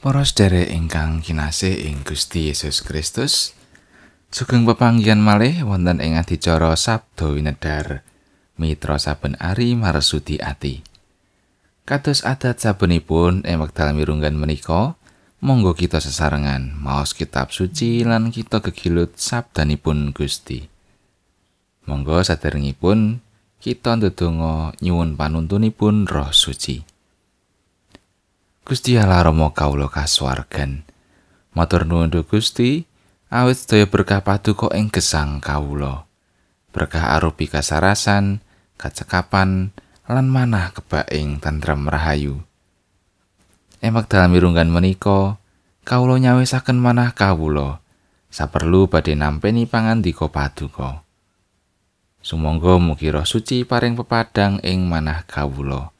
Para sedherek ingkang kinasih ing Gusti Yesus Kristus, sugeng pepanggihan malih wonten ing adicara Sabdo Winedar Mitra saben ari marsudi ati. Kados adat sabenipun ing wekdal mirunggan menika, monggo kita sesarengan maos kitab suci lan kita gegilut sabdanipun Gusti. Monggo saderengipun kita ndedonga nyuwun panuntunipun Roh Suci. Gusti Allah Rama kawula kasuwargan. Matur nuwun Gusti, awit sedaya berkah paduka ing gesang kawula. Berkah arupi kasarasan, kacekapan, lan manah kebak ing tentrem rahayu. Emak dalam mirunggan menika, kawula nyawisaken manah kawula. Saperlu badhe nampeni pangandika paduka. Sumangga mugi roh suci paring pepadang ing manah kawula.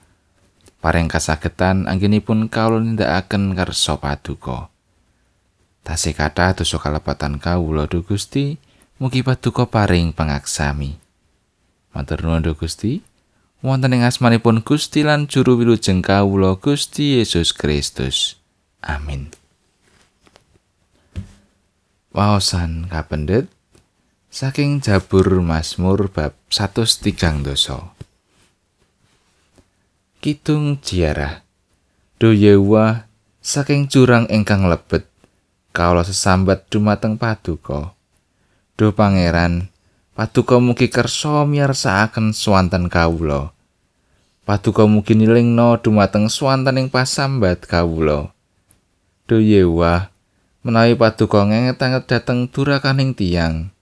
Paring kasagetan anggenipun kawula nindakaken kersa paduka. Tasih kathah dosa kalepatan kawula du Gusti, mugi paduka paring pangaksami. Matur nuwun Gusti. Wonten ing asmanipun Gusti lan juru wilujeng kawula Gusti Yesus Kristus. Amin. Waosan kapendet saking Jabur Mazmur bab 103 dosa. Kidung Jiarah Do Yewa saking jurang ingkang lebet kawula sesambat dumateng paduka. Do pangeran paduka mugi kersa miyarsakaken swanten kawula. Paduka mugi nilingno dumateng swanten ing pasambat kawula. Do Yewa menawi paduka ngenget-anget dhateng durakaning tiyang.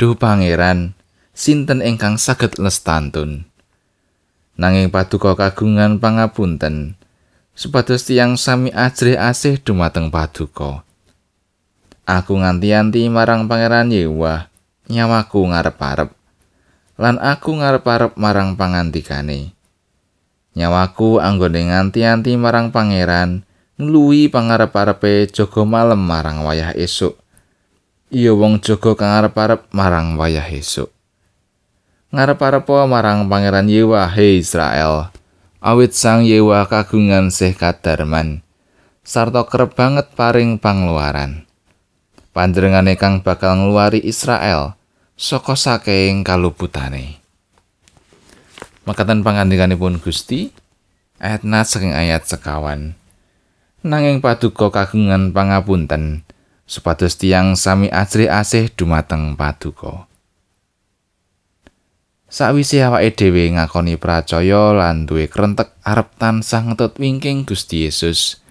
Do pangeran sinten ingkang saged lestantun nanging paduka kagungan pangapunten supados tiyang sami ajre asih dumateng paduka aku nganti-anti marang pangeran Yewa nyawaku ngarep-arep lan aku ngarep-arep marang pangandikane. Nyawaku anggone nganti-anti marang pangeran ngluwi pangarep-arepe jaga malem marang wayah esuk. Iya wong jaga kang arep-arep marang wayah esuk ngarep-arep marang pangeran Yewa he Israel. Awit sang Yewa kagungan sih kadarman. Sarta kerep banget paring pangluaran. Panjenengane kang bakal ngluari Israel saka saking kaluputane makatan pangandikanipun Gusti ayat saking ayat sekawan. Nanging paduka kagungan pangapunten supados tiang sami asri asih dumateng paduka Sawise awake dhewe ngakoni pracaya lan duwe krentek arep tansah ngetut wingking Gusti Yesus,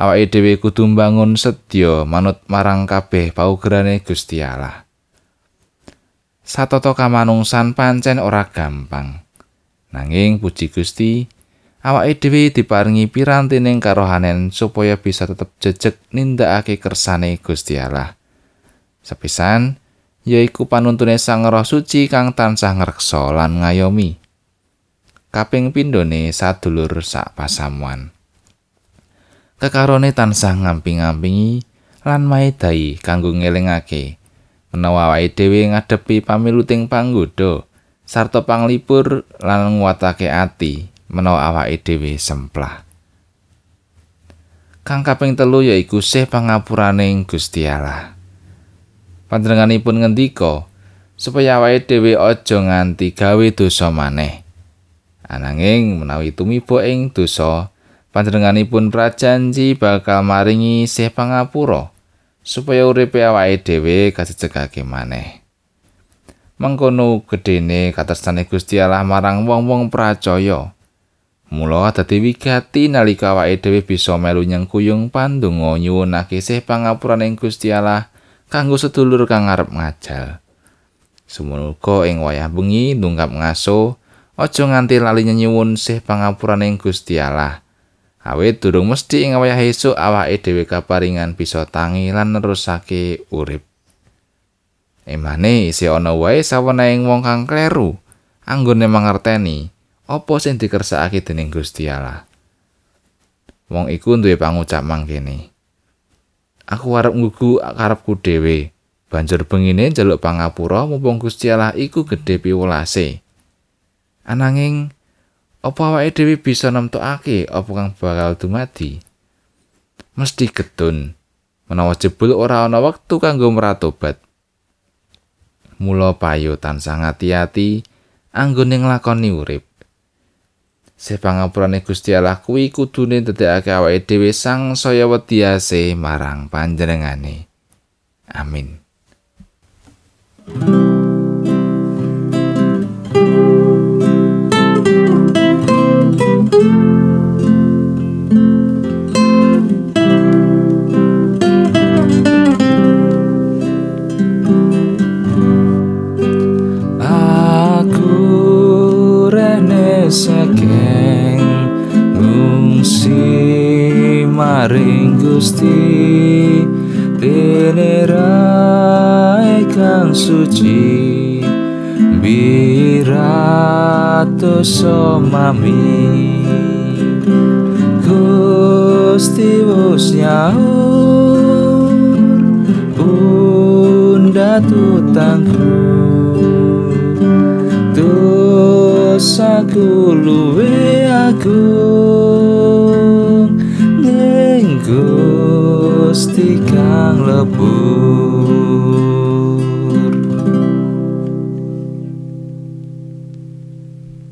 awake dhewe kudu mbangun sedya manut marang kabeh paugerane Gusti Allah. Satoto kamanungsan pancen ora gampang. Nanging puji Gusti, awake dhewe diparingi pirantining karohanen supaya bisa tetep jejeg nindakake kersane Gusti Allah. Sepisan, yaiku panuntune Sang Roh Suci kang tansah ngreksa lan ngayomi. Kaping pindhone sadulur sak pasamuan. Kekarone tansah ngamping-ampingi lan maedai kanggo ngelingake menawa awake dhewe ngadepi pamiluting panggoda sarta panglipur lan nguwatake ati menawa awake dhewe semplah. Kang kaping telu yaiku sih pangapuraning Gusti Allah. Panjenenganipun ngendika supaya awake dhewe aja nganti gawe dosa maneh. Ananging menawi tumiba ing dosa, panjenenganipun prajanji bakal maringi sih pangapura supaya uripe awake dhewe kajejegake maneh. Mengkono gedene katersane Gusti Allah marang wong-wong pracaya. Mula dadi wigati nalika awake dhewe bisa melu nyengkuyung pandonga nyuwunake sih pangapuran ing Gusti Allah. Kanggo sedulur kang ngarep ngajal. Sumuga ing wayah bengi nunggap ngaso, aja nganti lali nyuwun sih pangapuran ing Gusti Allah. Awit durung mesti ing wayah esuk awake dhewe kaparingan bisa tangi lan nerusake urip. Emane isi ana wae saweneing wong kang kleru anggone mangerteni apa sing dikersakake dening Gusti Allah. Wong iku duwe pangucap mangkene. Aku arep ngugu karepku dhewe. Banjur bengine njaluk pangapura mumpung Gusti Allah iku gedhe piwolase. Ananging apa awake dhewe bisa nemtokake apa kang bakal dumadi? mesti gedun menawa jebul ora ana wektu kanggo meratobat mula payo tansah ngati-ati anggone nglakoni urip Sepangapurane Gusti Allah kuwi kudune dadekake awake dhewe sang saya wediase marang panjenengane. Amin. Gusti tenerai kang suci birato somami Gusti wus bunda tutangku dosaku luwe aku ning Gusti kang lebur